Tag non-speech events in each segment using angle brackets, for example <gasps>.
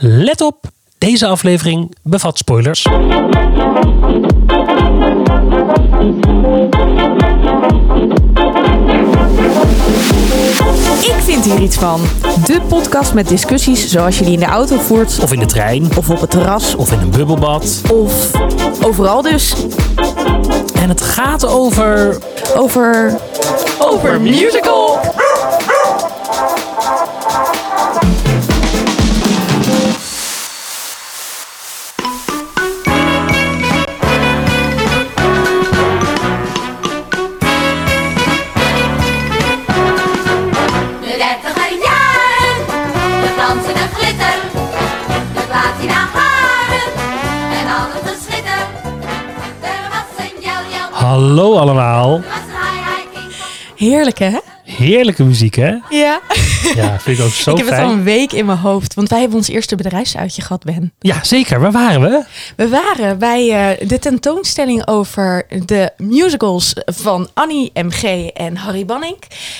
Let op, deze aflevering bevat spoilers. Ik vind hier iets van. De podcast met discussies zoals je die in de auto voert. Of in de trein, Of op het terras. of in een bubbelbad. Of overal dus. En het gaat over... Over... Over musical. Hallo allemaal. er. Heerlijk hè? Heerlijke muziek, hè? Ja. Ja, vind ik ook zo <laughs> ik heb het al fijn. een week in mijn hoofd. Want wij hebben ons eerste bedrijfsuitje gehad, Ben. Ja, zeker. Waar waren we? We waren bij eh, de tentoonstelling over de musicals van Annie M.G. en Harry Banning.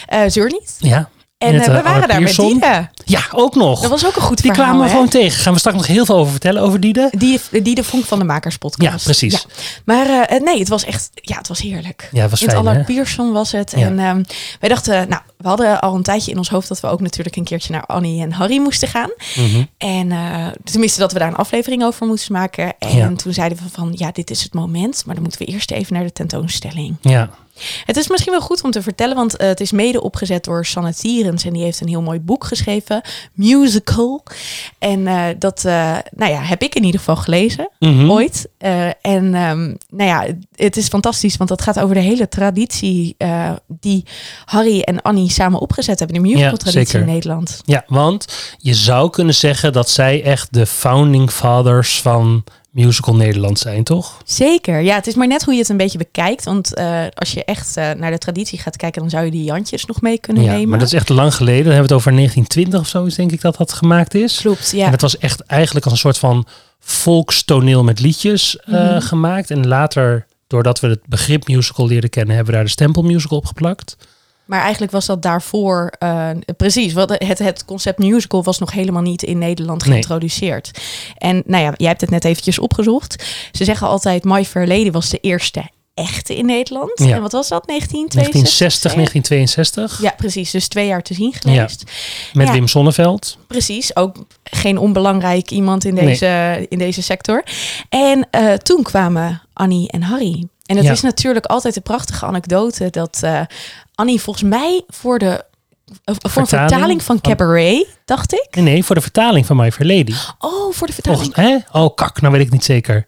eh Zeur niet. Ja. En Met, eh, eh, we waren Anne daar met Diede. Ja, ook nog. Dat was ook een goed Die verhaal. kwamen we hè? gewoon tegen. Gaan we straks nog heel veel over vertellen over Diede? Die, die de Vonk van de Makers podcast. Ja, precies. Ja. Maar eh, eh, nee, het was echt, ja, het was heerlijk. Ja, het was fijn, Allard hè? Pierson was het. Ja. En ehm, wij dachten, nou, we hadden al een tijdje in ons hoofd dat we ook natuurlijk een keertje naar Annie en Harry moesten gaan. Mhm. En eh, tenminste dat we daar een aflevering over moesten maken. En Ja. toen zeiden we van, ja, dit is het moment. Maar dan moeten we eerst even naar de tentoonstelling. Ja. Het is misschien wel goed om te vertellen, want eh, het is mede opgezet door Sanne Tierens. En die heeft een heel mooi boek geschreven, Musical. En eh, dat eh, nou ja, heb ik in ieder geval gelezen, Mhm. ooit. En ehm, nou ja, het is fantastisch, want dat gaat over de hele traditie die Harry en Annie samen opgezet hebben. De musical-traditie zeker. in Nederland. Ja, want je zou kunnen zeggen dat zij echt de founding fathers van musical Nederland zijn, toch? Zeker, ja, het is maar net hoe je het een beetje bekijkt. Want eh, als je echt eh, naar de traditie gaat kijken, dan zou je die Jantjes nog mee kunnen Ja, nemen. maar dat is echt lang geleden. Dan hebben we het over 1920 of zo, is denk ik dat dat gemaakt is. Klopt, ja. En het was echt eigenlijk als een soort van volkstoneel met liedjes eh, Mhm. gemaakt. En later, doordat we het begrip musical leren kennen, hebben we daar de stempel musical op geplakt. Maar eigenlijk was dat daarvoor eh, precies. Wat het, het concept musical was nog helemaal niet in Nederland Nee. geïntroduceerd. En nou ja, jij hebt het net eventjes opgezocht. Ze zeggen altijd My Fair Lady was de eerste echte in Nederland. Ja. En wat was dat? 1962? 1960, 1962. Ja, precies. Dus twee jaar te zien geweest. Met Ja. Wim Sonneveld. Precies, ook geen onbelangrijk iemand in Nee. deze, in deze sector. En eh, toen kwamen Annie en Harry. En het is natuurlijk altijd een prachtige anekdote dat eh, Annie volgens mij voor de voor een Vertaling vertaling van van- Cabaret, dacht ik. Nee, nee, voor de vertaling van My Fair Lady. Oh, voor de vertaling. Volgens, hè? Oh, kak, nou weet ik niet zeker.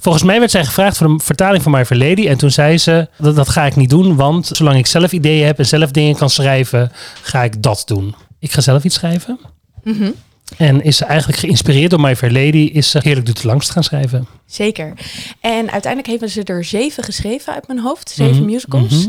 Volgens mij werd zij gevraagd voor de vertaling van My Fair Lady. En toen zei ze, dat, dat ga ik niet doen. Want zolang ik zelf ideeën heb en zelf dingen kan schrijven, ga ik dat doen. Ik ga zelf iets schrijven. Mhm, En is ze eigenlijk geïnspireerd door My Fair Lady, is ze Heerlijk Doet het Langst gaan schrijven. Zeker. En uiteindelijk hebben ze er zeven geschreven uit mijn hoofd. Zeven Mhm, musicals. mhm.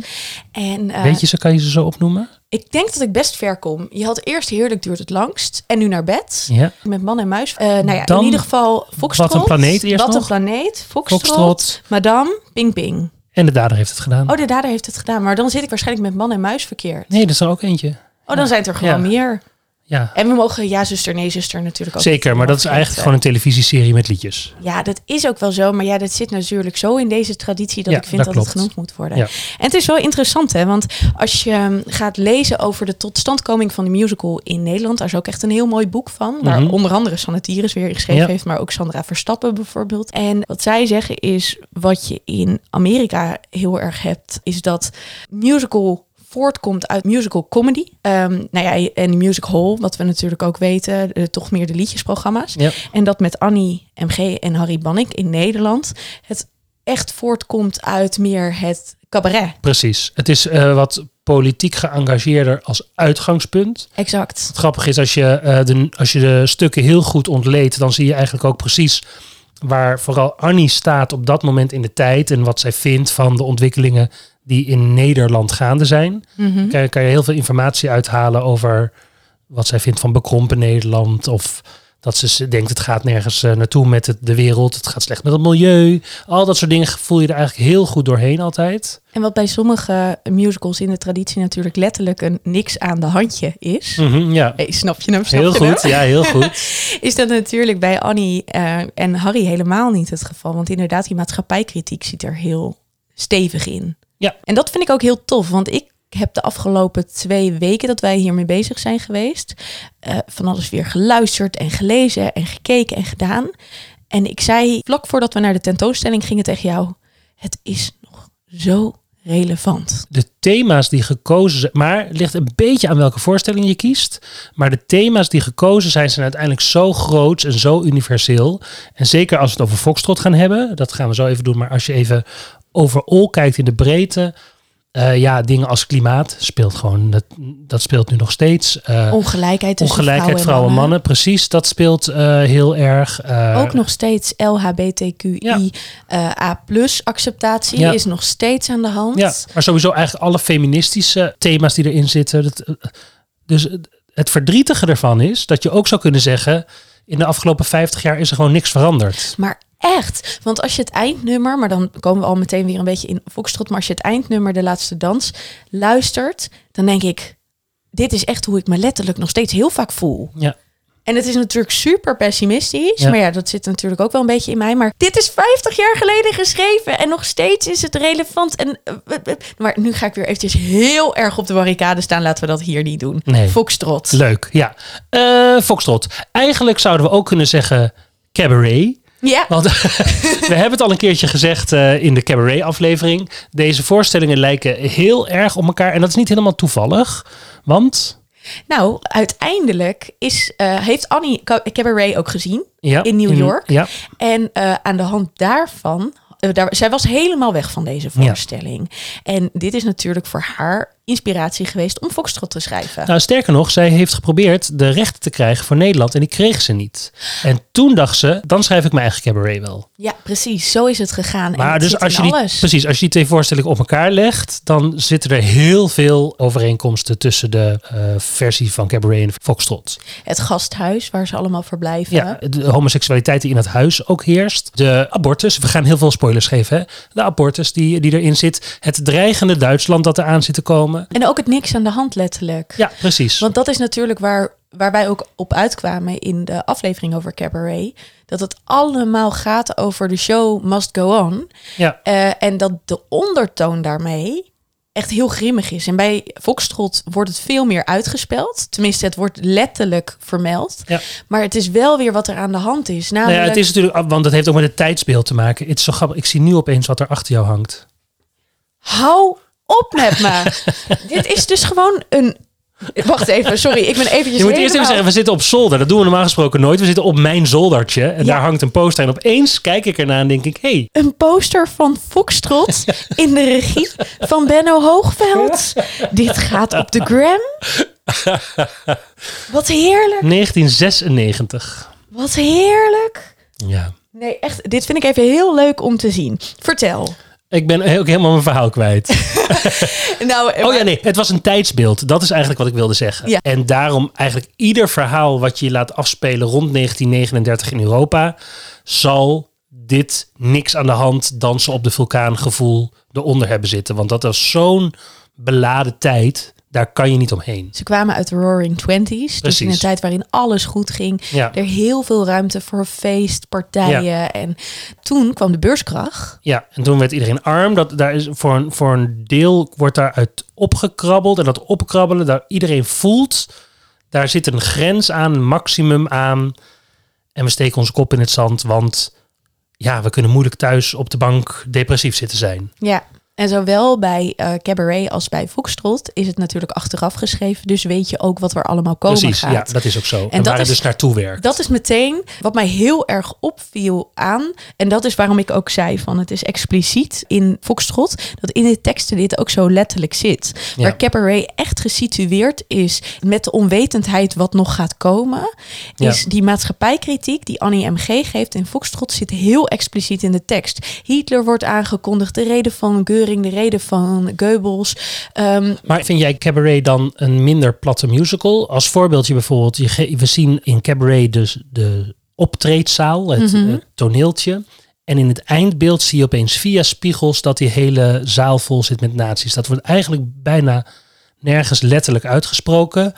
En eh, Weet je, zo kan je ze zo opnoemen? ik denk dat ik best ver kom. Je had eerst Heerlijk duurt het langst. En nu naar bed. Ja. Met man en muis. Eh, nou ja, Dan in ieder geval Foxtrot. Wat een planeet eerst Wat nog. een planeet. Foxtrot. Foxtrot. Madame. Ping Ping. En de dader heeft het gedaan. Oh, de dader heeft het gedaan. Maar dan zit ik waarschijnlijk met man en muis verkeerd. Nee, dat is er ook eentje. Oh, dan zijn het er gewoon Ja. meer. Ja, En we mogen ja, zuster, nee, zuster natuurlijk ook. zeker. Maar dat is eigenlijk gewoon een televisieserie met liedjes. Ja, dat is ook wel zo. Maar ja, dat zit natuurlijk zo in deze traditie dat Ja, ik vind dat dat, het genoemd moet worden. Ja. En het is wel interessant, hè? Want als je um, gaat lezen over de totstandkoming van de musical in Nederland, daar is ook echt een heel mooi boek van. Waar Mhm. onder andere Sanne Tieres weer geschreven Ja. heeft, maar ook Sandra Verstappen bijvoorbeeld. En wat zij zeggen is, wat je in Amerika heel erg hebt, is dat musical voortkomt uit musical comedy. Ehm, nou ja, en de music hall, wat we natuurlijk ook weten, toch meer de liedjesprogramma's. Ja. En dat met Annie MG en Harry Banning in Nederland het echt voortkomt uit meer het cabaret. Precies. Het is eh, wat politiek geëngageerder als uitgangspunt. Exact. Het grappige is, als je, eh, de, als je de stukken heel goed ontleedt, dan zie je eigenlijk ook precies waar vooral Annie staat op dat moment in de tijd en wat zij vindt van de ontwikkelingen die in Nederland gaande zijn. Mhm. Kan, je- kan je heel veel informatie uithalen over wat zij vindt van bekrompen Nederland of Dat ze- denkt, het gaat nergens eh, naartoe met het, de wereld. Het gaat slecht met het milieu. Al dat soort dingen voel je er eigenlijk heel goed doorheen altijd. En wat bij sommige musicals in de traditie natuurlijk letterlijk een niks aan de handje is. Mhm, ja, Hey, snap je hem? Snap heel je hem? goed. Ja, heel <laughs> goed. Is dat natuurlijk bij Annie eh, en Harry helemaal niet het geval. Want inderdaad, die maatschappijkritiek zit er heel stevig in. Ja. En dat vind ik ook heel tof. Want ik heb de afgelopen twee weken dat wij hiermee bezig zijn geweest... eh, van alles weer geluisterd en gelezen en gekeken en gedaan. En ik zei vlak voordat we naar de tentoonstelling gingen tegen jou... het is nog zo relevant. de thema's die gekozen zijn. Maar het ligt een beetje aan welke voorstelling je kiest. Maar de thema's die gekozen zijn, zijn uiteindelijk zo groot en zo universeel. En zeker als we het over Foxtrot gaan hebben, dat gaan we zo even doen. Maar als je even overal kijkt in de breedte. eh, ja, dingen als klimaat speelt gewoon. Dat, dat speelt nu nog steeds. Eh, Ongelijkheid tussen ongelijkheid vrouwen en mannen. Precies, dat speelt eh, heel erg. Ook nog steeds LHBTQI Ja. A acceptatie Ja. is nog steeds aan de hand. Ja, maar sowieso eigenlijk alle feministische thema's die erin zitten. Dat, dus het- het verdrietige ervan is dat je ook zou kunnen zeggen... in de afgelopen 50 jaar is er gewoon niks veranderd. Maar echt, want als je het eindnummer, maar dan komen we al meteen weer een beetje in Foxtrot, maar als je het eindnummer De Laatste Dans luistert, dan denk ik, dit is echt hoe ik me letterlijk nog steeds heel vaak voel. Ja. En het is natuurlijk super pessimistisch, Ja. maar ja, dat zit natuurlijk ook wel een beetje in mij. Maar dit is 50 jaar geleden geschreven en nog steeds is het relevant. En, eh, eh, eh, maar nu ga ik weer eventjes heel erg op de barricade staan. Laten we dat hier niet doen. Nee. Foxtrot. Leuk, ja. Foxtrot. Eigenlijk zouden we ook kunnen zeggen cabaret. Ja, Want <laughs> we hebben het al een keertje gezegd eh, in de cabaret-aflevering. Deze voorstellingen lijken heel erg op elkaar. En dat is niet helemaal toevallig. Want nou, uiteindelijk is, eh, heeft Annie Ca- Cabaret ook gezien. ja, In New York? Ja, En eh, aan de hand daarvan, daar, zij was helemaal weg van deze voorstelling. En dit is natuurlijk voor haar inspiratie geweest om Foxtrot te schrijven. Nou, sterker nog, zij heeft geprobeerd de rechten te krijgen voor Nederland en die kreeg ze niet. En toen dacht ze, dan schrijf ik mijn eigen cabaret wel. Ja, precies. Zo is het gegaan. en Maar het dus als je, die, alles. precies, als je die twee voorstellingen op elkaar legt, dan zitten er heel veel overeenkomsten tussen de eh, versie van cabaret en Foxtrot. Het gasthuis waar ze allemaal verblijven. Ja, de homoseksualiteit die in het huis ook heerst. De abortus, we gaan heel veel spoilers geven. Hè? De abortus die, die erin zit. Het dreigende Duitsland dat eraan zit te komen. En ook het niks aan de hand letterlijk. Ja, precies. Want dat is natuurlijk waar, waar wij ook op uitkwamen in de aflevering over Cabaret. Dat het allemaal gaat over de show must go on. ja. Eh, en dat de ondertoon daarmee echt heel grimmig is. En bij Foxtrot wordt het veel meer uitgespeld. Tenminste, het wordt letterlijk vermeld. Ja. Maar het is wel weer wat er aan de hand is. Nou Namelijk, ja, het is natuurlijk, want het heeft ook met het tijdsbeeld te maken. Het is zo grappig. Ik zie nu opeens wat er achter jou hangt. hou op met me. <laughs> Dit is dus gewoon een... Wacht even, sorry. Ik ben eventjes Je moet eerst even zeggen, we zitten op zolder. Dat doen we normaal gesproken nooit. We zitten op mijn zoldertje. En Ja. daar hangt een poster. En opeens kijk ik ernaar en denk ik... hey, Een poster van Foxtrot <laughs> in de regie van Benno Hoogveld. <laughs> Dit gaat op de gram. Wat heerlijk. 1996. Wat heerlijk. Ja. Nee, echt. Dit vind ik even heel leuk om te zien. Vertel. Ik ben ook helemaal mijn verhaal kwijt. <laughs> Nou, Oh ja, nee, het was een tijdsbeeld. Dat is eigenlijk wat ik wilde zeggen. Ja. En daarom eigenlijk ieder verhaal wat je laat afspelen rond 1939 in Europa, zal dit niks aan de hand dansen op de vulkaan gevoel eronder hebben zitten. Want dat was zo'n beladen tijd. Daar kan je niet omheen. Ze kwamen uit de Roaring Twenties. Dus in een tijd waarin alles goed ging. Ja. Er heel veel ruimte voor feestpartijen. En toen kwam de beurskracht. Ja, en toen werd iedereen arm. Dat, daar is voor, een, voor een deel wordt daaruit opgekrabbeld. En dat opkrabbelen, daar iedereen voelt, daar zit een grens aan, een maximum aan. En we steken onze kop in het zand, want ja, we kunnen moeilijk thuis op de bank depressief zitten zijn. Ja. En zowel bij eh, Cabaret als bij Foxtrot is het natuurlijk achteraf geschreven. Dus weet je ook wat er allemaal komen Precies, gaat. ja, dat is ook zo. En, dat waar het is- dus naartoe werkt. Dat is meteen wat mij heel erg opviel aan. En dat is waarom ik ook zei van het is expliciet in Foxtrot. Dat in de teksten dit ook zo letterlijk zit. Ja. Waar Cabaret echt gesitueerd is met de onwetendheid wat nog gaat komen. Ja. Is die maatschappijkritiek die Annie M.G. geeft in Foxtrot zit heel expliciet in de tekst. Hitler wordt aangekondigd, de reden van Göring De reden van Goebbels. Ehm, Maar vind jij Cabaret dan een minder platte musical? Als voorbeeldje bijvoorbeeld, je we zien in Cabaret dus de optreedzaal, het Mhm. eh, toneeltje. En in het eindbeeld zie je opeens via spiegels dat die hele zaal vol zit met nazi's. Dat wordt eigenlijk bijna nergens letterlijk uitgesproken.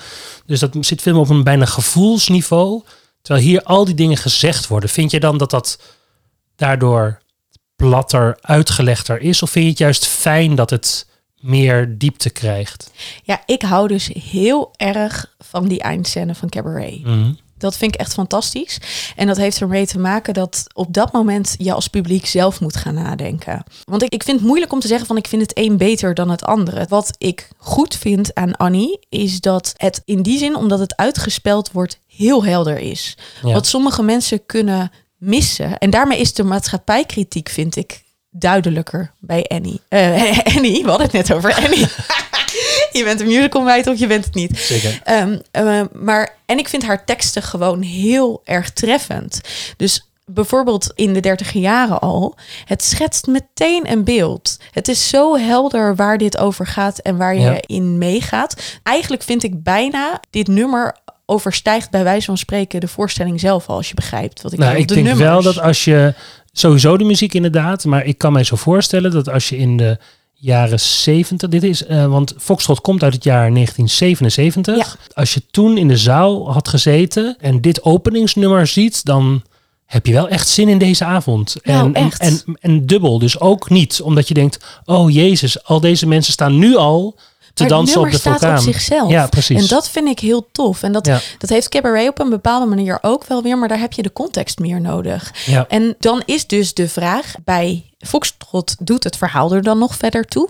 Dus dat zit veel meer op een bijna gevoelsniveau. Terwijl hier al die dingen gezegd worden. Vind je dan dat dat daardoor platter, uitgelegder is? Of vind je het juist fijn dat het meer diepte krijgt? ja, ik hou dus heel erg van die eindscène van Cabaret. Mhm. Dat vind ik echt fantastisch. En dat heeft ermee te maken dat op dat moment je als publiek zelf moet gaan nadenken. Want ik, ik vind het moeilijk om te zeggen van ik vind het een beter dan het andere. Wat ik goed vind aan Annie is dat het in die zin, omdat het uitgespeld wordt, heel helder is. Ja. Wat sommige mensen kunnen missen. En daarmee is de maatschappijkritiek, vind ik, duidelijker bij Annie. Eh, <laughs> Annie, we hadden het net over Annie. <laughs> je bent een musical meid of je bent het niet. Zeker. Ehm, eh, maar, en ik vind haar teksten gewoon heel erg treffend. Dus bijvoorbeeld in de dertig jaren al, het schetst meteen een beeld. Het is zo helder waar dit over gaat en waar je Ja. in meegaat. Eigenlijk vind ik bijna dit nummer overstijgt bij wijze van spreken de voorstelling zelf al, als je begrijpt wat ik Nou, ik De denk nummers. wel dat als je sowieso de muziek inderdaad, maar ik kan mij zo voorstellen dat als je in de jaren 70, dit is, eh, want Foxtrot komt uit het jaar 1977. Ja. Als je toen in de zaal had gezeten en dit openingsnummer ziet, dan heb je wel echt zin in deze avond. Nou, en, echt. En, en, en dubbel, dus ook niet, omdat je denkt, oh jezus, al deze mensen staan nu al te Maar het dansen op de staat vulkaan. op zichzelf. Ja, precies. En dat vind ik heel tof. En dat, Ja. dat heeft Cabaret op een bepaalde manier ook wel weer, maar daar heb je de context meer nodig. Ja. En dan is dus de vraag, bij Foxtrot doet het verhaal er dan nog verder toe?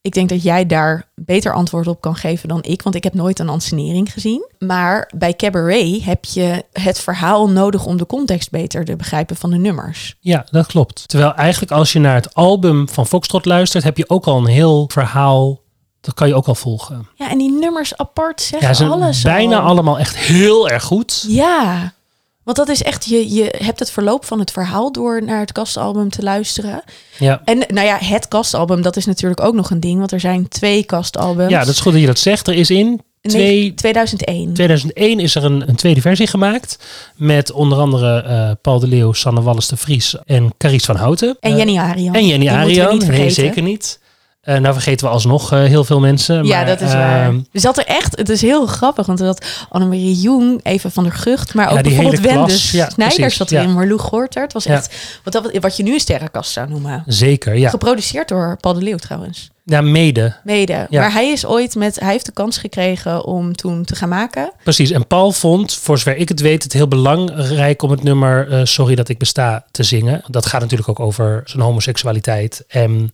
Ik denk dat jij daar beter antwoord op kan geven dan ik, want ik heb nooit een ansenering gezien. Maar bij Cabaret heb je het verhaal nodig om de context beter te begrijpen van de nummers. Ja, dat klopt. Terwijl eigenlijk als je naar het album van Foxtrot luistert, heb je ook al een heel verhaal. Dat kan je ook al volgen. Ja, en die nummers apart zeggen Ja, ze alles. bijna al. allemaal echt heel erg goed. Ja, want dat is echt, je, je hebt het verloop van het verhaal door naar het kastalbum te luisteren. Ja. En nou ja, het kastalbum, dat is natuurlijk ook nog een ding, want er zijn twee kastalbums. ja, dat is goed dat je dat zegt. Er is in twee, 2001. 2001 is er een, een tweede versie gemaakt. Met onder andere eh, Paul de Leeuw, Sanne Wallis de Vries en Carice van Houten. En Eh, Jenny Arian. en Jenny Arian. Nee, zeker niet. Eh, nou vergeten we alsnog eh, heel veel mensen. Ja, maar, dat is waar. ehm, Er zat er echt, het is heel grappig, want zat Annemarie Jong, even van der Gucht, maar Ja, ook die bijvoorbeeld hele Wende klas. Ja, Snijders zat Ja. erin, Marlou Gorter. Het was Ja. echt wat, dat, wat je nu een sterrenkast zou noemen. zeker, ja. Geproduceerd door Paul de Leeuw trouwens. Ja, mede. Mede. Ja. Maar hij is ooit met, hij heeft de kans gekregen om toen te gaan maken. Precies. En Paul vond, voor zover ik het weet, het heel belangrijk om het nummer eh, Sorry dat ik besta te zingen. Dat gaat natuurlijk ook over zijn homoseksualiteit. En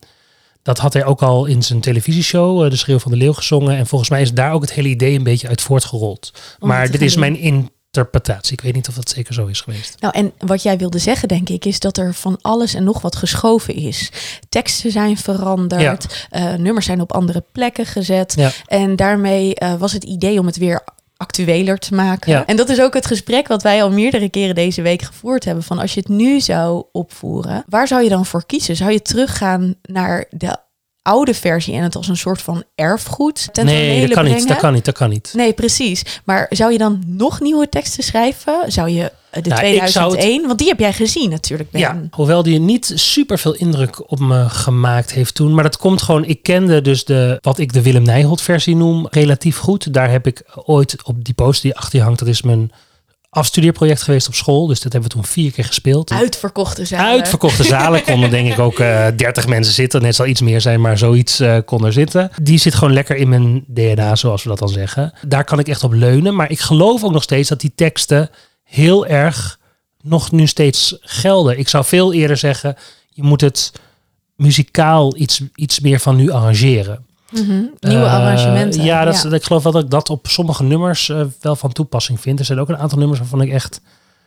dat had hij ook al in zijn televisieshow, eh, De Schreeuw van de Leeuw, gezongen. En volgens mij is daar ook het hele idee een beetje uit voortgerold. Om maar dit is doen. mijn interpretatie. Ik weet niet of dat zeker zo is geweest. Nou, en wat jij wilde zeggen, denk ik, is dat er van alles en nog wat geschoven is. Teksten zijn veranderd, eh, nummers zijn op andere plekken gezet. Ja. En daarmee eh, was het idee om het weer actueler te maken. Ja. En dat is ook het gesprek wat wij al meerdere keren deze week gevoerd hebben. Van als je het nu zou opvoeren, waar zou je dan voor kiezen? Zou je teruggaan naar de oude versie en het als een soort van erfgoed ten Nee, dat kan niet. Dat kan niet. Dat kan niet. Nee, precies. Maar zou je dan nog nieuwe teksten schrijven? Zou je eh, de Nou, ik zou 2001, want die heb jij gezien natuurlijk, Ben. Ja, hoewel die niet super veel indruk op me gemaakt heeft toen. Maar dat komt gewoon, ik kende dus de, wat ik de Willem Nijholt versie noem, relatief goed. Daar heb ik ooit op die poster die achter je hangt, dat is mijn afstudeerproject geweest op school. Dus dat hebben we toen vier keer gespeeld. Uitverkochte zalen. Uitverkochte zalen <laughs> konden denk ik ook eh 30 mensen zitten. Net zal iets meer zijn, maar zoiets eh, kon er zitten. Die zit gewoon lekker in mijn DNA, zoals we dat dan zeggen. Daar kan ik echt op leunen. Maar ik geloof ook nog steeds dat die teksten heel erg nog nu steeds gelden. Ik zou veel eerder zeggen, je moet het muzikaal iets, iets meer van nu arrangeren. Mhm. Nieuwe Eh, arrangementen. Ja, dat, ik geloof wel dat ik dat op sommige nummers eh, wel van toepassing vind. Er zijn ook een aantal nummers waarvan ik echt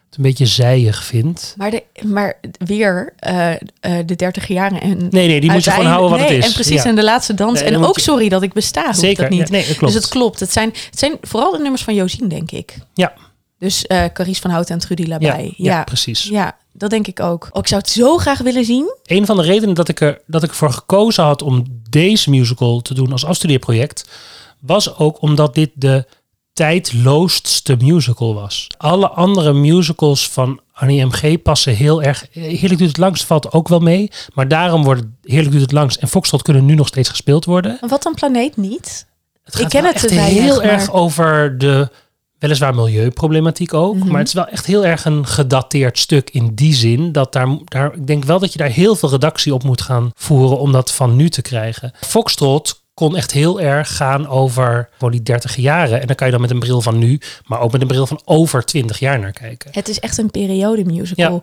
het een beetje zijig vind. Maar, de, maar weer eh, de 30 jaren en... Nee, nee, die moet je gewoon houden wat nee, het is. En precies, Ja. en de laatste dans. Nee, en ook je- sorry dat ik besta, Zeker, dat niet. ja, nee, dat klopt. Dus het klopt. Het zijn, het zijn vooral de nummers van Josien, denk ik. Ja. Dus Carice van Hout en Trudy Labij. Ja, ja, precies. Ja, dat denk ik ook. Oh, ik zou het zo graag willen zien. Een van de redenen dat ik, er, dat ik ervoor gekozen had om deze musical te doen als afstudeerproject, was ook omdat dit de tijdloosste musical was. Alle andere musicals van Annie M.G. passen heel erg... Heerlijk duurt het langst valt ook wel mee. Maar daarom wordt Heerlijk duurt het langst en Foxtrot kunnen nu nog steeds gespeeld worden. En wat een planeet niet? Het gaat Ik ken het echt heel maar- erg over de weliswaar milieuproblematiek ook, Mhm. maar het is wel echt heel erg een gedateerd stuk in die zin dat daar, daar ik denk wel dat je daar heel veel redactie op moet gaan voeren om dat van nu te krijgen. Foxtrot kon echt heel erg gaan over gewoon die 30 jaren en dan kan je dan met een bril van nu, maar ook met een bril van over 20 jaar naar kijken. Het is echt een periode musical.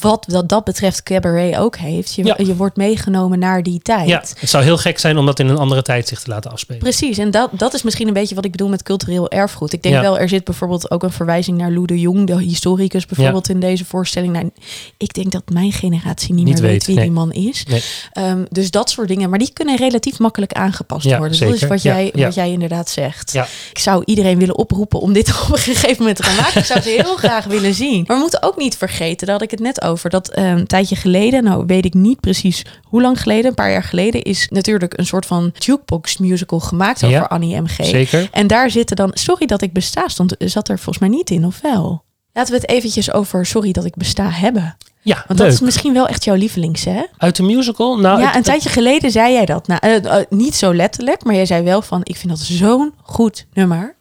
Wat dat, dat betreft Cabaret ook heeft. Je, Ja. je wordt meegenomen naar die tijd. Ja, het zou heel gek zijn om dat in een andere tijd zich te laten afspelen. Precies, en dat, dat is misschien een beetje wat ik bedoel met cultureel erfgoed. Ik denk Ja. wel, er zit bijvoorbeeld ook een verwijzing naar Lou de Jong, de historicus bijvoorbeeld in deze voorstelling. Nou, ik denk dat mijn generatie niet, Niet meer weet, weet, wie nee. die man is. Nee. Ehm, dus dat soort dingen, maar die kunnen relatief makkelijk aangepast Ja, worden. Dat is wat Ja, jij, ja. wat jij inderdaad zegt. Ik zou iedereen willen oproepen om dit <laughs> op een gegeven moment te gaan maken. Ik zou het heel <laughs> graag willen zien. Maar we moeten ook niet vergeten, daar had ik het net over, dat eh, een tijdje geleden, nou weet ik niet precies hoe lang geleden, een paar jaar geleden, is natuurlijk een soort van jukebox musical gemaakt over Annie M.G. Zeker. En daar zitten dan, sorry dat ik besta, stond, zat er volgens mij niet in, of wel? Laten we het eventjes over sorry dat ik besta hebben. Ja, Want leuk. dat is misschien wel echt jouw lievelings, hè? Uit de musical? Nou, ja, het- een tijdje geleden zei jij dat. Nou, eh, eh, niet zo letterlijk, maar jij zei wel van, ik vind dat zo'n goed nummer.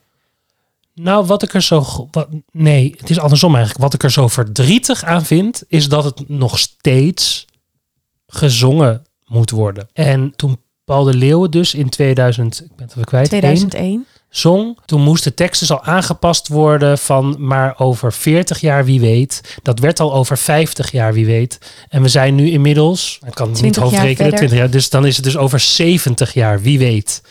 Nou, wat ik er zo. Wat, nee, het is andersom eigenlijk. Wat ik er zo verdrietig aan vind, is dat het nog steeds gezongen moet worden. En toen Paul de Leeuwen dus in 2000, ik ben het even kwijt, 2001. Zong, toen moest de tekst dus al aangepast worden van maar over 40 jaar wie weet. Dat werd al over 50 jaar wie weet. En we zijn nu inmiddels, ik kan het niet 20 jaar hoofdrekenen, verder. 20 jaar, dus dan is het dus over 70 jaar wie weet.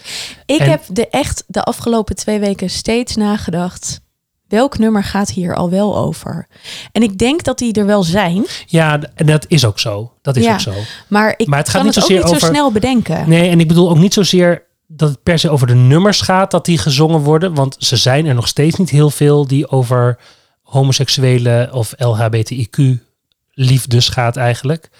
Ik En- heb de echt de afgelopen twee weken steeds nagedacht. Welk nummer gaat hier al wel over? En ik denk dat die er wel zijn, Ja, en dat is ook zo. Dat is Ja. ook zo. maar ik Maar het gaat kan niet het ook niet zo over- snel bedenken. Nee, en ik bedoel ook niet zozeer dat het per se over de nummers gaat dat die gezongen worden. Want ze zijn er nog steeds niet heel veel die over homoseksuele of LHBTIQ liefdes gaat eigenlijk.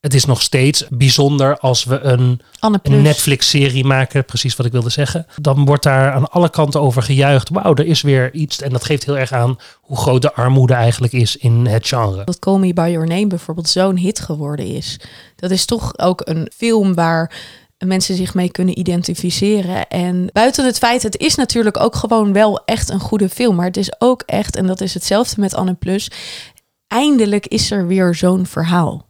Het is nog steeds bijzonder als we een, een. Netflix-serie maken, precies wat ik wilde zeggen. Dan wordt daar aan alle kanten over gejuicht. Wauw, er is weer iets. En dat geeft heel erg aan hoe groot de armoede eigenlijk is in het genre. Dat Call Me By Your Name bijvoorbeeld zo'n hit geworden is. Dat is toch ook een film waar mensen zich mee kunnen identificeren. En buiten het feit, het is natuurlijk ook gewoon wel echt een goede film. Maar het is ook echt, en dat is hetzelfde met Anne Plus. Eindelijk is er weer zo'n verhaal.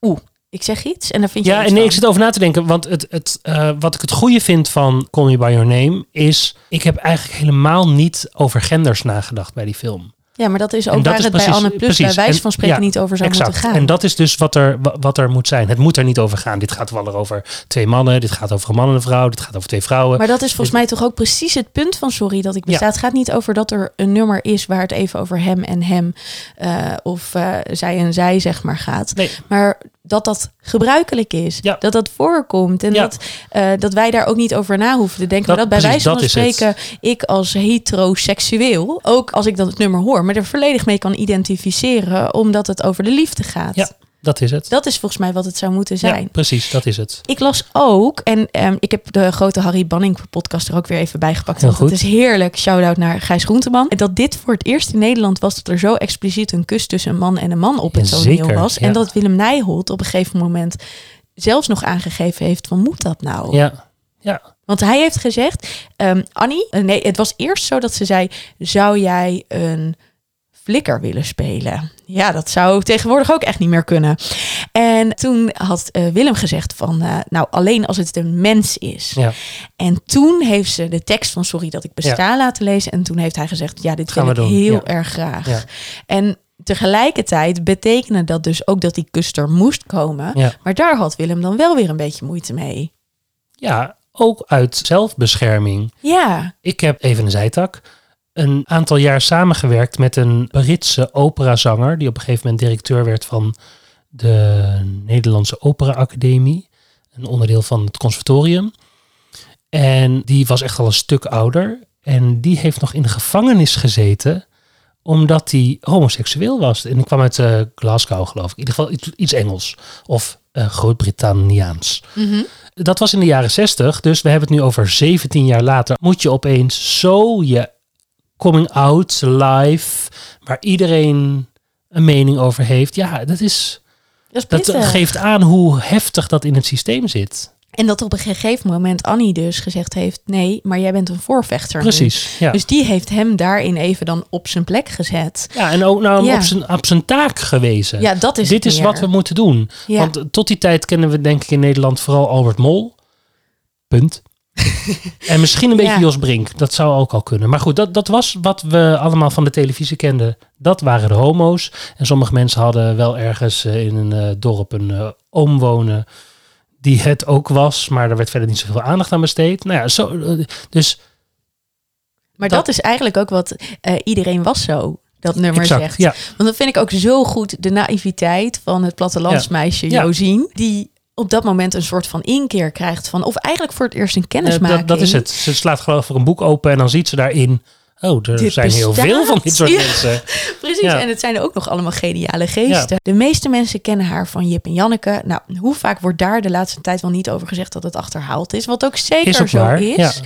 Oeh, ik zeg iets en dan vind je Ja, en nee, ik zit over na te denken. Want het, het, eh, wat ik het goede vind van Call Me By Your Name is... Ik heb eigenlijk helemaal niet over genders nagedacht bij die film. Ja, maar dat is ook dat waar is het bij Anne Plus precies. bij wijze van spreken ja, niet over zou exact. moeten gaan. En dat is dus wat er, wa- wat er moet zijn. Het moet er niet over gaan. Dit gaat wel over twee mannen. Dit gaat over een man en een vrouw. Dit gaat over twee vrouwen. Maar dat is volgens mij toch ook precies het punt van sorry dat ik besta. Het gaat niet over dat er een nummer is waar het even over hem en hem eh, of eh, zij en zij zeg maar gaat. Nee. Maar dat dat gebruikelijk is, Ja. dat dat voorkomt en Ja. dat, eh, dat wij daar ook niet over na hoeven te denken. Dat- maar dat bij precies, wijze van het. spreken ik als heteroseksueel, ook als ik dat nummer hoor, me er volledig mee kan identificeren omdat het over de liefde gaat. Ja, dat is het. Dat is volgens mij wat het zou moeten zijn. Ja, precies, dat is het. Ik las ook, en ehm, ik heb de grote Harry Banning podcast er ook weer even bij gepakt. Want het is heerlijk. Shout-out naar Gijs Groenteman. En dat dit voor het eerst in Nederland was dat er zo expliciet een kus tussen een man en een man op het toneel was. ja. En dat Willem Nijholt op een gegeven moment zelfs nog aangegeven heeft van moet dat nou? Ja, ja. Want hij heeft gezegd, ehm, Annie, eh, nee, het was eerst zo dat ze zei, zou jij een flikker willen spelen? Ja, dat zou tegenwoordig ook echt niet meer kunnen. En toen had eh, Willem gezegd van, eh, nou alleen als het een mens is. ja. En toen heeft ze de tekst van Sorry dat ik besta laten lezen. En toen heeft hij gezegd, ja, dit Gaan wil ik doen, heel ja. erg graag. En tegelijkertijd betekende dat dus ook dat die kus er moest komen. Maar daar had Willem dan wel weer een beetje moeite mee. ja, ook uit zelfbescherming. Ja, Ik heb even een zijtak. Een aantal jaar samengewerkt met een Britse operazanger. Die op een gegeven moment directeur werd van de Nederlandse Opera Academie. Een onderdeel van het conservatorium. En die was echt al een stuk ouder. En die heeft nog in de gevangenis gezeten. omdat hij homoseksueel was. En ik kwam uit eh, Glasgow, geloof ik. In ieder geval iets, Engels. Of eh, Groot-Brittanniaans. Mhm. Dat was in de jaren 60, dus we hebben het nu over 17 jaar later. Moet je opeens zo je coming out live, waar iedereen een mening over heeft. Ja, dat is. Dat is Dat pittig. geeft aan hoe heftig dat in het systeem zit. En dat op een gegeven moment Annie dus gezegd heeft... nee, maar jij bent een voorvechter. Precies. Ja. Dus die heeft hem daarin even dan op zijn plek gezet. ja, en ook nou Ja. op, zijn, op zijn taak gewezen. Ja, dat is Dit is meer. wat we moeten doen. Ja. Want tot die tijd kennen we denk ik in Nederland vooral Albert Mol. Punt. <laughs> en misschien een beetje Ja. Jos Brink. Dat zou ook al kunnen. Maar goed, dat, dat was wat we allemaal van de televisie kenden. Dat waren de homo's. En sommige mensen hadden wel ergens eh, in een eh, dorp een eh, oom wonen. Die het ook was. Maar daar werd verder niet zoveel aandacht aan besteed. Nou ja, zo, dus Maar Dat- dat, is eigenlijk ook wat iedereen was zo. Dat nummer exact. zegt. Ja, Want dat vind ik ook zo goed. De naïviteit van het plattelandsmeisje Ja. Josien. Die op dat moment een soort van inkeer krijgt van... of eigenlijk voor het eerst een eh, kennismaking. dat, dat is het. Ze slaat geloof ik een boek open. En dan ziet ze daarin... Oh, er Dit zijn heel veel van dit soort Ja. mensen. <laughs> Precies, Ja. en het zijn ook nog allemaal geniale geesten. De meeste mensen kennen haar van Jip en Janneke. Nou, hoe vaak wordt daar de laatste tijd wel niet over gezegd dat het achterhaald is? Wat ook zeker Is ook zo waar. is.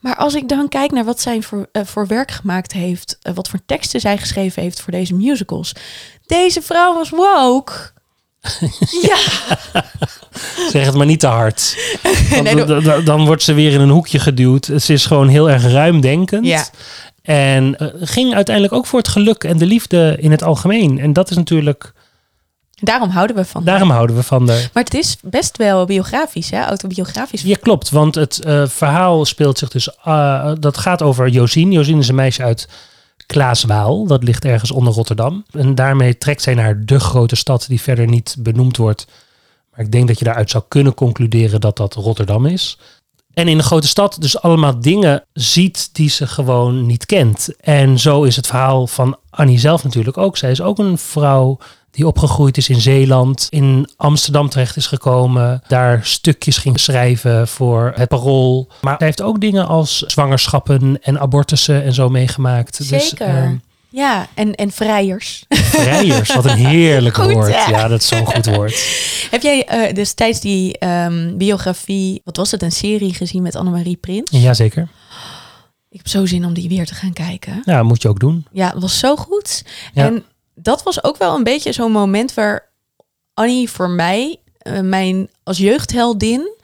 Maar als ik dan kijk naar wat zij voor, eh, voor werk gemaakt heeft, eh, wat voor teksten zij geschreven heeft voor deze musicals. Deze vrouw was woke. Ja, <laughs> Zeg het maar niet te hard. <laughs> Want Nee, d- d- dan wordt ze weer in een hoekje geduwd. Ze is gewoon heel erg ruimdenkend. Ja. En eh, ging uiteindelijk ook voor het geluk en de liefde in het algemeen. En dat is natuurlijk, daarom houden we van haar. daarom houden we van de. Maar het is best wel biografisch, hè? autobiografisch. Ja, klopt. Want het eh, verhaal speelt zich dus. eh, dat gaat over Josien. Josien is een meisje uit Klaaswaal. Dat ligt ergens onder Rotterdam. En daarmee trekt zij naar de grote stad die verder niet benoemd wordt. Maar ik denk dat je daaruit zou kunnen concluderen dat dat Rotterdam is. En in de grote stad dus allemaal dingen ziet die ze gewoon niet kent. En zo is het verhaal van Annie zelf natuurlijk ook. Zij is ook een vrouw die opgegroeid is in Zeeland, in Amsterdam terecht is gekomen, daar stukjes ging schrijven voor het parool. Maar zij heeft ook dingen als zwangerschappen en abortussen en zo meegemaakt. Dus, Zeker. ehm, Ja, en, en vrijers. vrijers, wat een <laughs> heerlijk Goed, woord. hè? Ja, dat is zo'n goed woord. <laughs> Heb jij eh, destijds die ehm, biografie, wat was het, een serie gezien met Annemarie Prins? Jazeker. Ik heb zo zin om die weer te gaan kijken. Ja, moet je ook doen. Ja, het was zo goed. Ja. En dat was ook wel een beetje zo'n moment waar Annie voor mij, eh, mijn als jeugdheldin,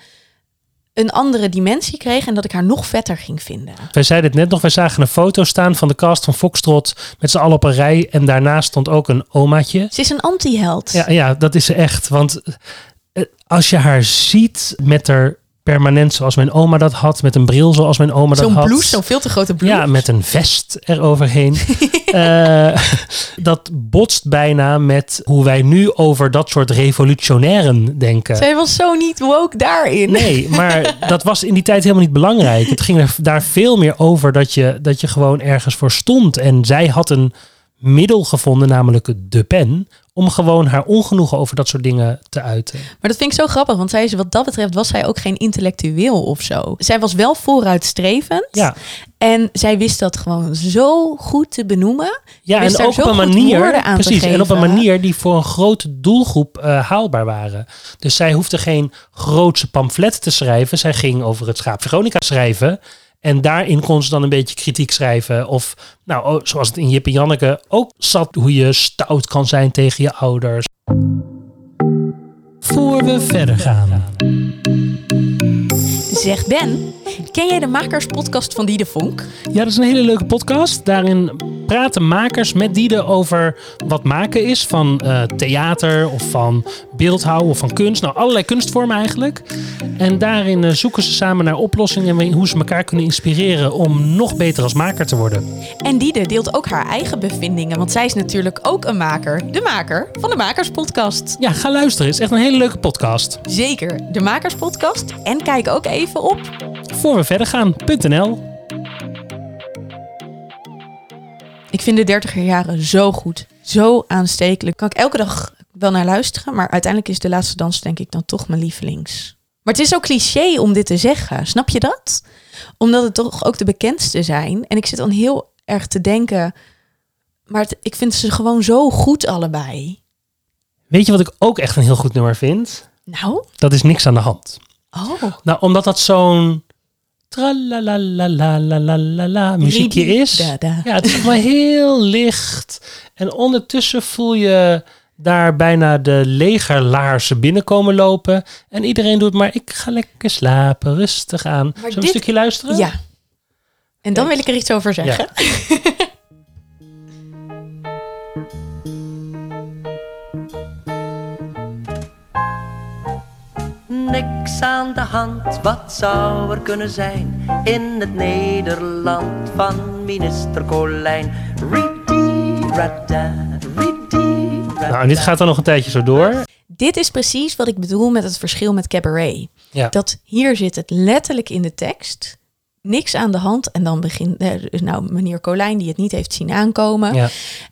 een andere dimensie kreeg en dat ik haar nog vetter ging vinden. Wij zeiden het net nog, wij zagen een foto staan van de cast van Foxtrot met z'n allen op een rij. En daarnaast stond ook een omaatje. Ze is een anti-held. Ja, ja, dat is ze echt. Want eh, als je haar ziet met haar permanent zoals mijn oma dat had, met een bril zoals mijn oma dat Zo'n had. blouse, zo'n veel te grote blouse. Ja, met een vest eroverheen. <laughs> Eh, dat botst bijna met hoe wij nu over dat soort revolutionairen denken. Zij was zo niet woke daarin. Nee, maar <laughs> dat was in die tijd helemaal niet belangrijk. Het ging er daar veel meer over dat je, dat je gewoon ergens voor stond. En zij had een middel gevonden, namelijk de pen, om gewoon haar ongenoegen over dat soort dingen te uiten. Maar dat vind ik zo grappig, want zij is, wat dat betreft was zij ook geen intellectueel of zo. Zij was wel vooruitstrevend. Ja, En zij wist dat gewoon zo goed te benoemen. ja en ook op een manier, precies, en op een manier die voor een grote doelgroep eh, haalbaar waren. Dus zij hoefde geen grootse pamflet te schrijven. Zij ging over het schaap Veronica schrijven. En daarin kon ze dan een beetje kritiek schrijven. Of, nou, oh, zoals het in Jip en Janneke ook zat, hoe je stout kan zijn tegen je ouders. Voor we verder gaan. Zeg Ben, ken jij de makerspodcast van Diede Vonk? Ja, dat is een hele leuke podcast. Daarin praten makers met Diede over wat maken is van eh, theater of van beeldhouw of van kunst. Nou, allerlei kunstvormen eigenlijk. En daarin eh, zoeken ze samen naar oplossingen en hoe ze elkaar kunnen inspireren om nog beter als maker te worden. En Diede deelt ook haar eigen bevindingen, want zij is natuurlijk ook een maker. De maker van de Makerspodcast. Ja, ga luisteren. Het is echt een hele leuke podcast. Zeker, de Makerspodcast. En kijk ook even op Voor we verder gaan.nl. Ik vind de dertiger jaren zo goed. Zo aanstekelijk. Kan ik elke dag wel naar luisteren. Maar uiteindelijk is de laatste dans denk ik dan toch mijn lievelings. Maar het is zo cliché om dit te zeggen. Snap je dat? Omdat het toch ook de bekendste zijn. En ik zit dan heel erg te denken... Maar het- ik vind ze gewoon zo goed allebei. Weet je wat ik ook echt een heel goed nummer vind? Nou, Dat is niks aan de hand. oh. Nou, omdat dat zo'n tralalalalalalala muziekje is. Ja, het is allemaal heel licht. En ondertussen voel je daar bijna de legerlaarzen binnenkomen lopen. En iedereen doet maar, ik ga lekker slapen, rustig aan. Zullen we een stukje luisteren? Ja. En dan wil ik er iets over zeggen. <laughs> Niks aan de hand, wat zou er kunnen zijn in het Nederland van minister Colijn? Ridi. Nou, en dit gaat dan nog een tijdje zo door. Dit is precies wat ik bedoel met het verschil met cabaret. Ja. Dat hier zit het letterlijk in de tekst. Niks aan de hand. En dan begint, eh, dus nou, meneer Colijn die het niet heeft zien aankomen. Ja.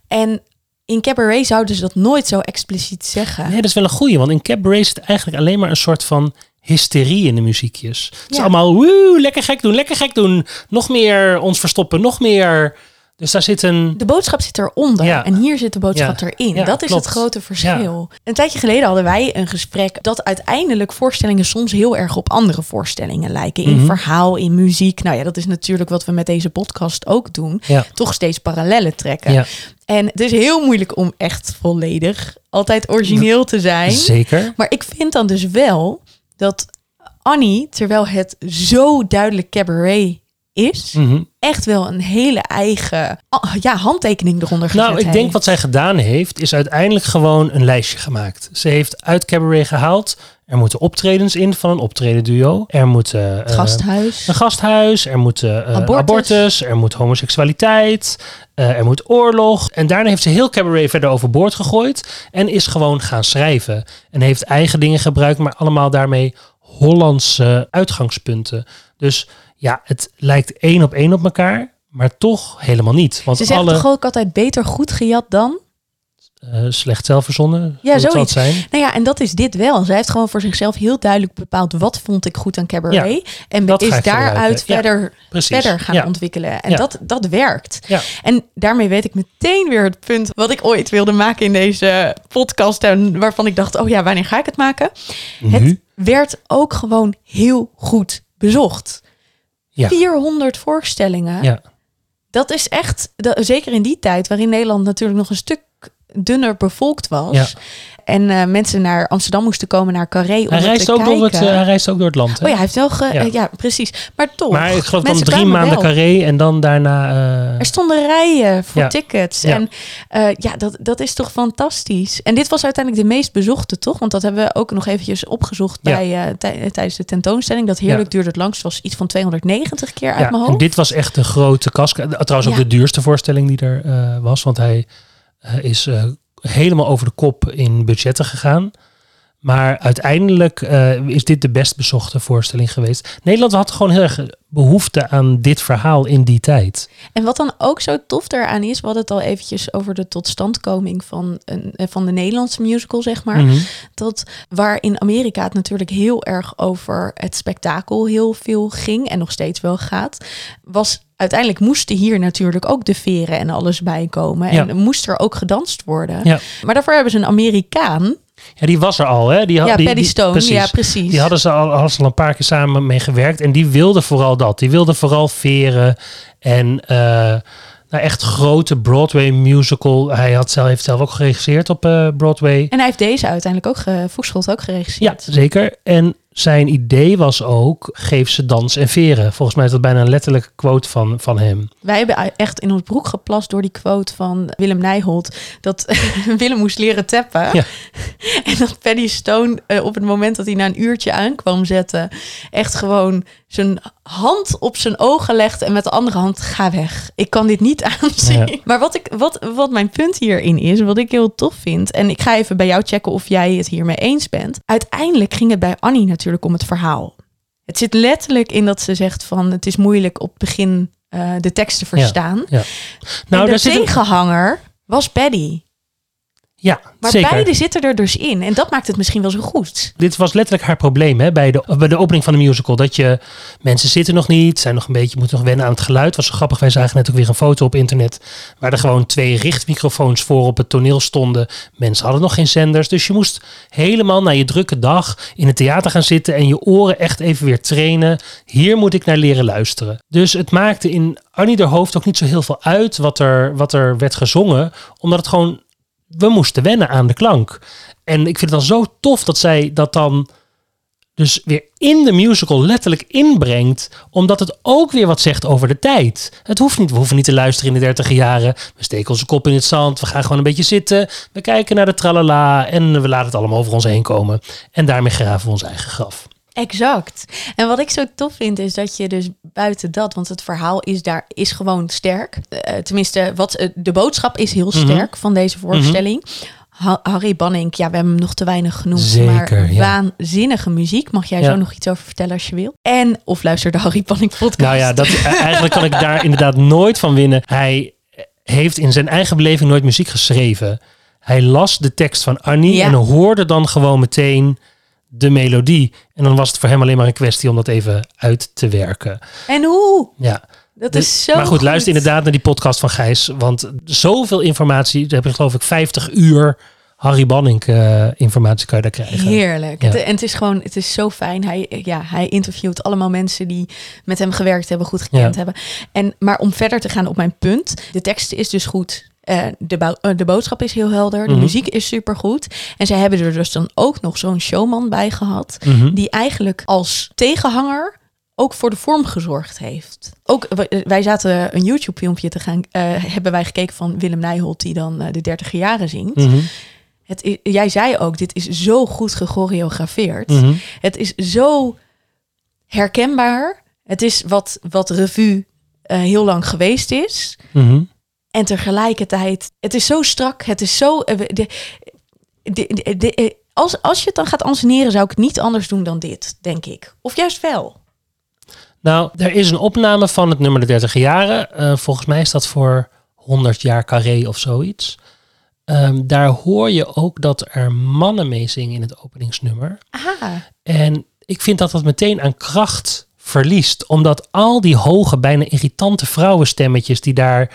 En in cabaret zouden ze dat nooit zo expliciet zeggen. Nee, dat is wel een goeie, want in cabaret zit eigenlijk alleen maar een soort van hysterie in de muziekjes. Het is allemaal, woe, lekker gek doen, lekker gek doen. Nog meer ons verstoppen, nog meer. Dus daar zit een... De boodschap zit eronder Ja. en hier zit de boodschap Ja. erin. Ja, dat is klopt. het grote verschil. Een tijdje geleden hadden wij een gesprek dat uiteindelijk voorstellingen soms heel erg op andere voorstellingen lijken. In Mhm. verhaal, in muziek. Nou ja, dat is natuurlijk wat we met deze podcast ook doen. Toch steeds parallellen trekken. En het is heel moeilijk om echt volledig altijd origineel te zijn. zeker. Maar ik vind dan dus wel dat Annie, terwijl het zo duidelijk cabaret is, Mhm. Echt wel een hele eigen ja, handtekening eronder gezet Nou, ik denk wat zij gedaan heeft, is uiteindelijk gewoon een lijstje gemaakt. Ze heeft uit cabaret gehaald. Er moeten optredens in van een optredenduo. Er moet eh, Het gasthuis. een gasthuis. Er moet eh, eh, Abortus. abortus. Er moet homoseksualiteit. eh, er moet oorlog. En daarna heeft ze heel cabaret verder overboord gegooid. En is gewoon gaan schrijven. En heeft eigen dingen gebruikt, maar allemaal daarmee Hollandse uitgangspunten. Dus ja, het lijkt één op één op elkaar. Maar toch helemaal niet. Want Ze alle toch ook altijd beter goed gejat dan? eh, slecht zelf verzonnen. Ja, het zoiets. zijn. Nou ja, en dat is dit wel. Zij heeft gewoon voor zichzelf heel duidelijk bepaald wat vond ik goed aan cabaret. en ga is daaruit verder, verder gaan Ja. ontwikkelen. En dat, dat werkt. Ja. En daarmee weet ik meteen weer het punt wat ik ooit wilde maken in deze podcast. En waarvan ik dacht, oh ja, wanneer ga ik het maken? Het Nu? werd ook gewoon heel goed bezocht. Ja. 400 voorstellingen. Ja. Dat is echt, dat- zeker in die tijd waarin Nederland natuurlijk nog een stuk dunner bevolkt was. Ja. En eh, mensen naar Amsterdam moesten komen naar Carré om Hij reist, te ook kijken. door het, eh, hij reist ook door het land. hè? Oh ja, hij heeft wel ge... Ja. eh, Ja, precies. Maar toch. maar ik geloof dan drie maanden wel. carré en dan daarna... Er stonden rijen voor Ja. tickets. Ja. En ja, dat, dat is toch fantastisch. En dit was uiteindelijk de meest bezochte, toch? Want dat hebben we ook nog eventjes opgezocht bij, tij- tijdens de tentoonstelling. Dat heerlijk duurde het langst. was iets van 290 keer uit ja, mijn en hoofd. dit was echt de grote kaska. Trouwens ook de duurste voorstelling die er was. Want hij is helemaal over de kop in budgetten gegaan. Maar uiteindelijk eh, is dit de best bezochte voorstelling geweest. Nederland had gewoon heel erg behoefte aan dit verhaal in die tijd. En wat dan ook zo tof daaraan is, we hadden het al eventjes over de totstandkoming van, een, eh, van de Nederlandse musical, zeg maar. Mhm. Dat waar in Amerika het natuurlijk heel erg over het spektakel heel veel ging en nog steeds wel gaat, was uiteindelijk moesten hier natuurlijk ook de veren en alles bij komen. En Ja. moest er ook gedanst worden. Ja. Maar daarvoor hebben ze een Amerikaan. Ja, die was er al, hè? Die, had- ja, die, Paddy die- Stone. precies. Ja, precies. Die hadden ze al, hadden ze al een paar keer samen mee gewerkt. En die wilde vooral dat. Die wilde vooral veren. En eh, nou, echt grote Broadway musical. Hij had zelf, heeft zelf ook geregisseerd op eh, Broadway. En hij heeft deze uiteindelijk ook, Voegschot ook Ja, geregisseerd. zeker. En zijn idee was ook, geef ze dans en veren. Volgens mij is dat bijna een letterlijke quote van, van hem. Wij hebben echt in ons broek geplast door die quote van Willem Nijholt. Dat <laughs> Willem moest leren tappen. Ja. <laughs> En dat Paddy Stone eh, op het moment dat hij na een uurtje aankwam zetten... echt gewoon zijn hand op zijn ogen legde en met de andere hand... ga weg, ik kan dit niet <laughs> aanzien. Ja. Maar wat, ik, wat, wat mijn punt hierin is, wat ik heel tof vind... en ik ga even bij jou checken of jij het hiermee eens bent. Uiteindelijk ging het bij Annie natuurlijk om het verhaal. Het zit letterlijk in dat ze zegt van... het is moeilijk op het begin eh, de tekst te verstaan. Ja. Nou, Nou, de daar zit een- tegenhanger was Paddy. Ja, Maar zeker. beide zitten er dus in. En dat maakt het misschien wel zo goed. Dit was letterlijk haar probleem hè, bij, de, bij de opening van de musical. Dat je, mensen zitten nog niet, zijn nog een beetje, moeten nog wennen aan het geluid. Was zo grappig, wij zagen net ook weer een foto op internet. Waar er gewoon twee richtmicrofoons voor op het toneel stonden. Mensen hadden nog geen zenders. Dus je moest helemaal na je drukke dag in het theater gaan zitten. En je oren echt even weer trainen. Hier moet ik naar leren luisteren. Dus het maakte in Annie de hoofd ook niet zo heel veel uit wat er, wat er werd gezongen. Omdat het gewoon, we moesten wennen aan de klank. En ik vind het dan zo tof dat zij dat dan dus weer in de musical letterlijk inbrengt. Omdat het ook weer wat zegt over de tijd. Het hoeft niet, we hoeven niet te luisteren in de dertig jaren. We steken onze kop in het zand. We gaan gewoon een beetje zitten. We kijken naar de tralala. En we laten het allemaal over ons heen komen. En daarmee graven we ons eigen graf. Exact. En wat ik zo tof vind is dat je dus buiten dat, want het verhaal is daar is gewoon sterk. Eh, tenminste, wat eh, de boodschap is heel Mhm. sterk van deze voorstelling. Ha- Harry Banning, ja, we hebben hem nog te weinig genoemd, Zeker, maar ja. waanzinnige muziek. Mag jij Ja. zo nog iets over vertellen als je wil? En of luister de Harry Banning podcast. Nou ja, dat, eigenlijk kan ik daar <laughs> inderdaad nooit van winnen. Hij heeft in zijn eigen beleving nooit muziek geschreven. Hij las de tekst van Annie Ja. en hoorde dan gewoon meteen de melodie. En dan was het voor hem alleen maar een kwestie om dat even uit te werken. En hoe? Ja. Dat Dus- is zo maar goed, luister inderdaad naar die podcast van Gijs. Want zoveel informatie, daar heb je geloof ik 50 uur Harry Banning eh, informatie kan je daar krijgen. Heerlijk. Ja. Het- en het is gewoon, het is zo fijn. Hij, ja, hij interviewt allemaal mensen die met hem gewerkt hebben, goed gekend Ja. hebben. En, maar om verder te gaan op mijn punt, de tekst is dus goed. Eh, de, eh, de boodschap is heel helder. De Mhm. muziek is supergoed. En zij hebben er dus dan ook nog zo'n showman bij gehad. Mhm. Die eigenlijk als tegenhanger ook voor de vorm gezorgd heeft. Ook w- wij zaten een YouTube filmpje te gaan eh, hebben wij gekeken van Willem Nijholt die dan eh, de 30 jaren zingt. Mhm. Het jij zei ook, dit is zo goed gechoreografeerd. Het is zo herkenbaar. Het is wat, wat revue eh, heel lang geweest is. En tegelijkertijd, het is zo strak. Het is zo... eh, de, de, de, de- als, als je het dan gaat anseneren, zou ik niet anders doen dan dit, denk ik. Of juist wel. Nou, er is een opname van het nummer de 30 jaren. Eh, volgens mij is dat voor 100 jaar carré of zoiets. Ehm, daar hoor je ook dat er mannen mee zingen in het openingsnummer. Ah, En ik vind dat dat meteen aan kracht verliest. Omdat al die hoge, bijna irritante vrouwenstemmetjes die daar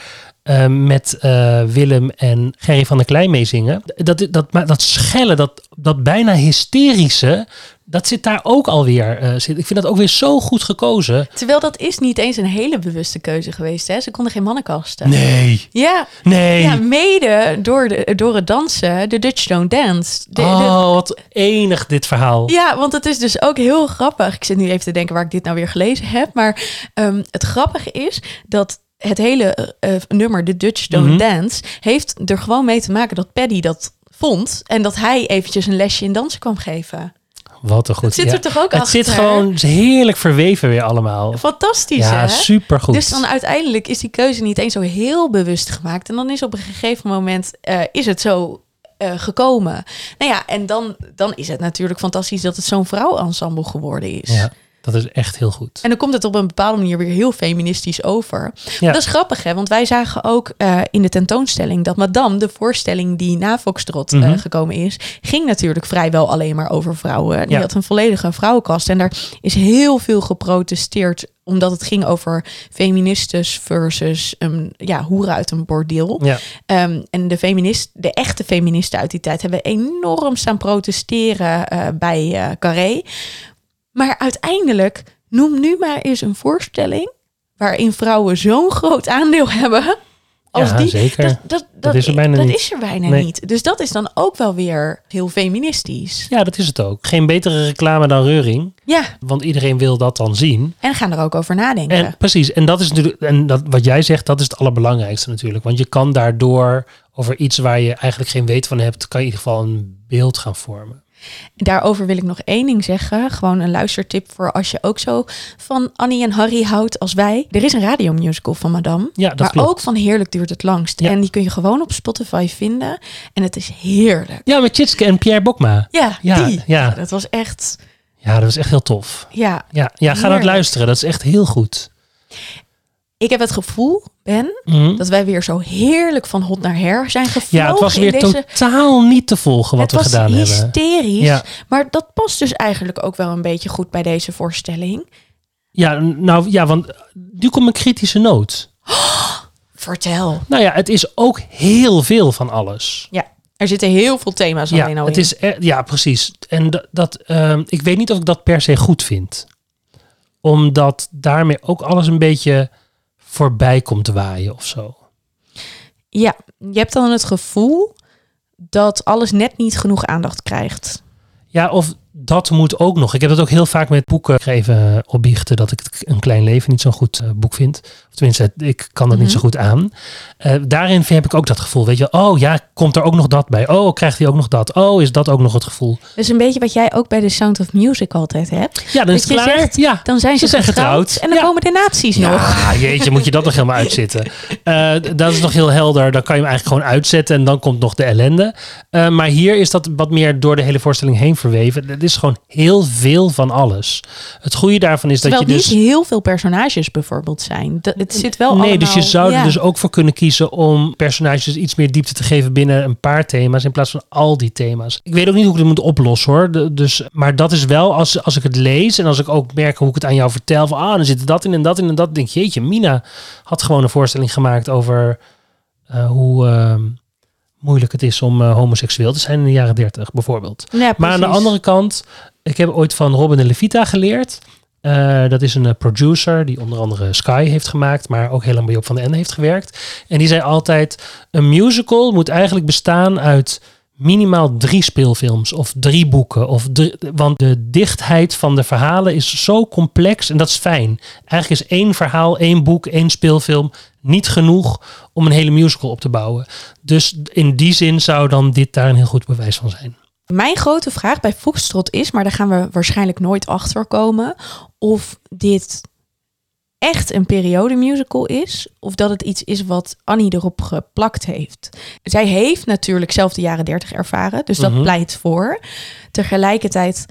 eh, met eh, Willem en Gerry van der Klein mee zingen. Dat, dat, maar dat schellen, dat, dat bijna hysterische, dat zit daar ook alweer. eh zit. Ik vind dat ook weer zo goed gekozen. terwijl dat is niet eens een hele bewuste keuze geweest. Hè? Ze konden geen mannen casten. Nee, Ja, nee. ja, mede door, de, door het dansen, de Dutch Don't Dance. De- de- oh, wat enig dit verhaal. Ja, want het is dus ook heel grappig. Ik zit nu even te denken waar ik dit nou weer gelezen heb. Maar ehm, het grappige is dat het hele eh, eh, nummer, de Dutch Don't Mhm. Dance, heeft er gewoon mee te maken dat Paddy dat vond. En dat hij eventjes een lesje in dansen kwam geven. Wat een goed. Het zit ja. er toch ook Het achter? zit gewoon heerlijk verweven weer allemaal. Fantastisch, Ja, hè? supergoed. Dus dan uiteindelijk is die keuze niet eens zo heel bewust gemaakt. En dan is op een gegeven moment eh, is het zo gekomen. Nou ja, en dan, dan is het natuurlijk fantastisch dat het zo'n vrouwenensemble geworden is. Ja, dat is echt heel goed. En dan komt het op een bepaalde manier weer heel feministisch over. Ja. Dat is grappig, hè? Want wij zagen ook eh, in de tentoonstelling dat Madame, de voorstelling die na Foxtrot eh, Mhm. gekomen is, ging natuurlijk vrijwel alleen maar over vrouwen. Die Ja. had een volledige vrouwenkast. En daar is heel veel geprotesteerd omdat het ging over feministes versus um, ja, hoeren uit een bordeel. Ja. Ehm, en de, feminist, de echte feministen uit die tijd hebben enorm staan protesteren eh, bij eh Carré. Maar uiteindelijk, noem nu maar eens een voorstelling waarin vrouwen zo'n groot aandeel hebben. Als Ja, die, zeker. Dat, dat, dat, is er bijna dat niet. is er bijna Nee. niet. Dus dat is dan ook wel weer heel feministisch. Ja, dat is het ook. Geen betere reclame dan Reuring. Ja, Want iedereen wil dat dan zien. en gaan er ook over nadenken. En precies, en dat is natuurlijk, en dat, wat jij zegt, dat is het allerbelangrijkste natuurlijk. Want je kan daardoor over iets waar je eigenlijk geen weet van hebt, kan je in ieder geval een beeld gaan vormen. Daarover wil ik nog één ding zeggen. Gewoon een luistertip voor als je ook zo van Annie en Harry houdt als wij. Er is een radiomusical van Madame. Ja, dat maar klopt. ook van Heerlijk duurt het langst. Ja. En die kun je gewoon op Spotify vinden. En het is heerlijk. Ja, met Chitske en Pierre Bokma. Ja, Ja, die. ja. Dat was echt... Ja, dat is echt heel tof. Ja, Ja, ja ga Heerlijk. luisteren. Dat is echt heel goed. Ik heb het gevoel, Ben, Mhm. dat wij weer zo heerlijk van hot naar her zijn gevlogen. Ja, het was weer deze... totaal niet te volgen wat het we was gedaan hebben. hysterisch. Ja. Maar dat past dus eigenlijk ook wel een beetje goed bij deze voorstelling. Ja, nou ja, want nu komt een kritische noot. <gasps> Vertel. Nou ja, het is ook heel veel van alles. Ja, er zitten heel veel thema's Ja, alleen al het in. is er- ja, precies. En dat, dat ehm, ik weet niet of ik dat per se goed vind. Omdat daarmee ook alles een beetje voorbij komt waaien of zo. Ja, je hebt dan het gevoel dat alles net niet genoeg aandacht krijgt. Ja, of dat moet ook nog. Ik heb dat ook heel vaak met boeken Ik ga even opbiechten dat ik Een Klein Leven niet zo'n goed eh, boek vind. Of tenminste, ik kan dat niet Mhm. zo goed aan. Eh, daarin heb ik ook dat gevoel. Weet je, oh ja, komt er ook nog dat bij? Oh, krijgt hij ook nog dat? Oh, is dat ook nog het gevoel? Dus een beetje wat jij ook bij The Sound of Music altijd hebt. Ja, dan is het klaar. zegt, ja. Dan zijn ze, Ze zijn getrouwd, en dan Ja. komen de nazi's nog. Ja, jeetje, moet je dat nog helemaal <laughs> uitzitten. Eh, dat is nog heel helder. Dan kan je hem eigenlijk gewoon uitzetten en dan komt nog de ellende. Eh, maar hier is dat wat meer door de hele voorstelling heen verweven. Is gewoon heel veel van alles. Het goede daarvan is Terwijl dat je dus... niet heel veel personages bijvoorbeeld zijn. Dat, het zit wel Nee, dus je zou er dus ook voor kunnen kiezen om personages iets meer diepte te geven binnen een paar thema's in plaats van al die thema's. Ik weet ook niet hoe ik het moet oplossen hoor. De- dus, maar dat is wel als, als ik het lees en als ik ook merk hoe ik het aan jou vertel van ah, dan zit er dat in en dat in en dat. denk jeetje, Mina had gewoon een voorstelling gemaakt over eh, hoe ehm, moeilijk het is om eh, homoseksueel te zijn in de jaren dertig bijvoorbeeld. Ja, Maar aan de andere kant, ik heb ooit van Robin de Levita geleerd. Eh, dat is een eh, producer die onder andere Sky heeft gemaakt, maar ook lang bij Job van den Ende heeft gewerkt. En die zei altijd, een musical moet eigenlijk bestaan uit minimaal drie speelfilms of drie boeken. Of want de dichtheid van de verhalen is zo complex en dat is fijn. Eigenlijk is één verhaal, één boek, één speelfilm niet genoeg om een hele musical op te bouwen. Dus in die zin zou dan dit daar een heel goed bewijs van zijn. Mijn grote vraag bij Foxtrot is, maar daar gaan we waarschijnlijk nooit achter komen, of dit echt een periode musical is, of dat het iets is wat Annie erop geplakt heeft. Zij heeft natuurlijk zelf de jaren dertig ervaren, dus dat Mhm. pleit voor. Tegelijkertijd,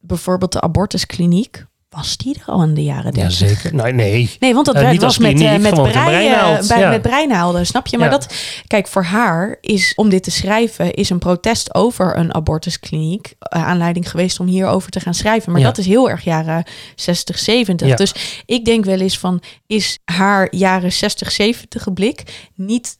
bijvoorbeeld de abortuskliniek, was die er al in de jaren dertig? Jazeker. Nou, nee. Nee, want dat Eh, was met, eh, met, gewoon met een breien, breinaald, bij, ja. met breinaalden, snap je? Maar Ja. dat, kijk, voor haar is om dit te schrijven, is een protest over een abortuskliniek eh, aanleiding geweest om hierover te gaan schrijven. Maar Ja. dat is heel erg jaren 60, 70. Ja. Dus ik denk wel eens van, is haar jaren 60, 70 blik niet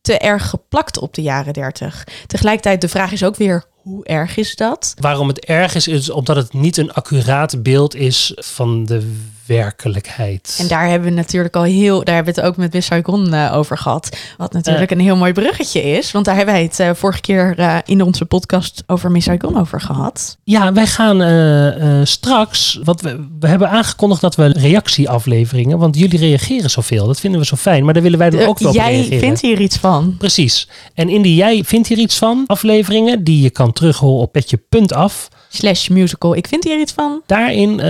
te erg geplakt op de jaren 30? Tegelijkertijd, de vraag is ook weer, hoe erg is dat? Waarom het erg is, is omdat het niet een accuraat beeld is van de werkelijkheid. En daar hebben we natuurlijk al heel, daar hebben we het ook met Miss Saigon eh, over gehad. Wat natuurlijk een heel mooi bruggetje is. Want daar hebben wij het eh, vorige keer eh, in onze podcast over Miss Saigon over gehad. Ja, wij gaan straks, wat we, we hebben aangekondigd dat we reactieafleveringen, want jullie reageren zoveel, dat vinden we zo fijn, maar daar willen wij dan ook wel op Jij reageren. vindt hier iets van. Precies. En in die jij vindt hier iets van afleveringen, die je kan terughoren op petje.af. Slash musical. Ik vind hier iets van. Daarin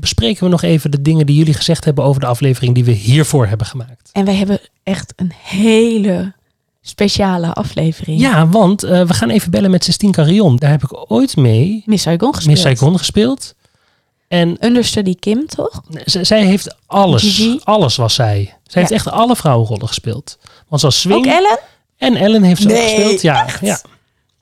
bespreken we nog even de dingen die jullie gezegd hebben over de aflevering die we hiervoor hebben gemaakt. En wij hebben echt een hele speciale aflevering. Ja, want eh, we gaan even bellen met Sistine Carillon. Daar heb ik ooit mee Miss Saigon gespeeld. Miss Saigon gespeeld. En Understudy Kim, toch? z- zij heeft alles. Gigi. Alles was zij. Zij heeft echt alle vrouwenrollen gespeeld. Want zoals Swing Ook Ellen? en Ellen heeft ze ook gespeeld. Ja, echt? ja.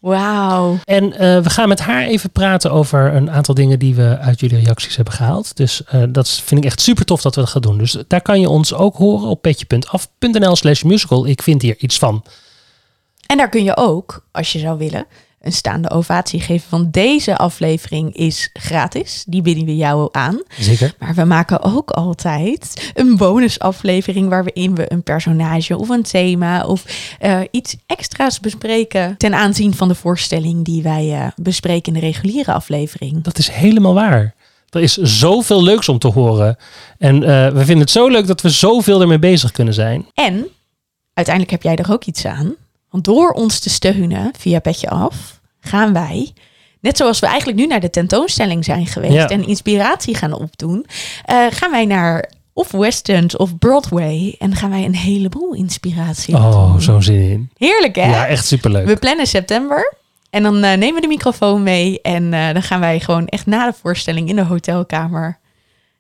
Wauw. En eh, we gaan met haar even praten over een aantal dingen die we uit jullie reacties hebben gehaald. Dus eh, dat vind ik echt super tof dat we dat gaan doen. Dus daar kan je ons ook horen op petje.af.nl slash musical. Ik vind hier iets van. En daar kun je ook, als je zou willen, een staande ovatie geven. Want deze aflevering is gratis. Die bieden we jou aan. Zeker. Maar we maken ook altijd een bonusaflevering waarin we een personage of een thema of eh, iets extra's bespreken ten aanzien van de voorstelling die wij eh, bespreken in de reguliere aflevering. Dat is helemaal waar. Er is zoveel leuks om te horen. En eh, we vinden het zo leuk dat we zoveel ermee bezig kunnen zijn. En uiteindelijk heb jij er ook iets aan. Want door ons te steunen via Petje Af, gaan wij, net zoals we eigenlijk nu naar de tentoonstelling zijn geweest Ja. en inspiratie gaan opdoen, eh, gaan wij naar of West End of Broadway en gaan wij een heleboel inspiratie Oh, zo'n zin in. Heerlijk hè? Ja, echt superleuk. We plannen september. En dan eh, nemen we de microfoon mee. En eh, dan gaan wij gewoon echt na de voorstelling in de hotelkamer.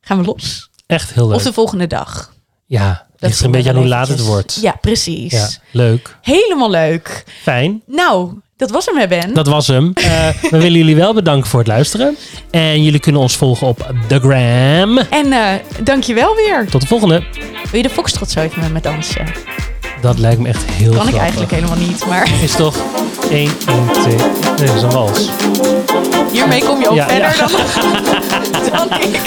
Gaan we los. Echt heel leuk. Of de volgende dag. Ja, het ligt er een beetje aan hoe laat het wordt. Ja, precies. Ja, leuk. Helemaal leuk. Fijn. Nou, dat was hem, hè, Ben. Dat was hem. <laughs> Eh, we willen jullie wel bedanken voor het luisteren. En jullie kunnen ons volgen op The Gram. En eh dankjewel weer. Tot de volgende. Wil je de foxtrot zo even met me dansen? Dat lijkt me echt heel Kan grappig. ik eigenlijk helemaal niet, maar Is toch 1, 2, twee. dat is een wals. Hiermee kom je ook verder. <laughs> Dan, ik.